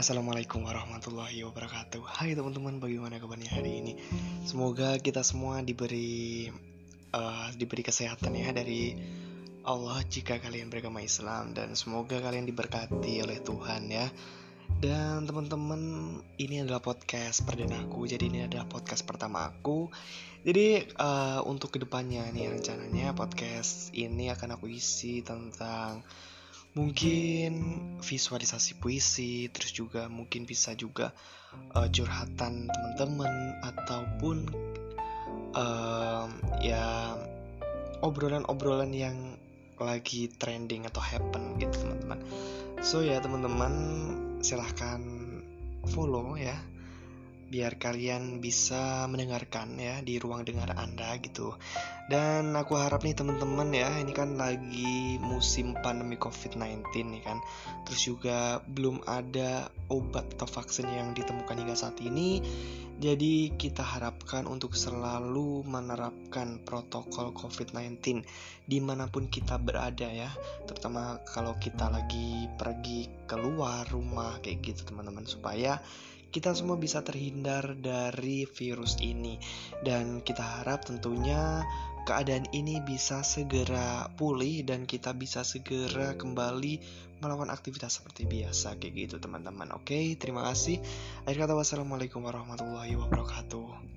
Assalamualaikum warahmatullahi wabarakatuh. Hai teman-teman bagaimana kabarnya hari ini? Semoga kita semua diberi uh, Diberi kesehatan ya dari Allah jika kalian beragama Islam Dan semoga kalian diberkati oleh Tuhan ya. Dan teman-teman ini adalah podcast perdana aku Jadi ini adalah podcast pertama aku. Jadi uh, untuk ke depannya nih rencananya podcast ini akan aku isi tentang mungkin visualisasi puisi terus juga mungkin bisa juga uh, curhatan teman-teman ataupun uh, ya obrolan-obrolan yang lagi trending atau happen gitu teman-teman. So ya teman-teman silahkan follow ya biar kalian bisa mendengarkan ya di ruang dengar Anda gitu. Dan aku harap nih teman-teman ya, ini kan lagi musim pandemi COVID-19 nih kan. Terus juga belum ada obat atau vaksin yang ditemukan hingga saat ini. Jadi kita harapkan untuk selalu menerapkan protokol COVID-19 di mana pun kita berada ya. Terutama kalau kita lagi pergi keluar rumah kayak gitu teman-teman supaya kita semua bisa terhindar dari virus ini. Dan kita harap tentunya keadaan ini bisa segera pulih dan kita bisa segera kembali melakukan aktivitas seperti biasa kayak gitu teman-teman. Oke terima kasih. Akhir kata wassalamualaikum warahmatullahi wabarakatuh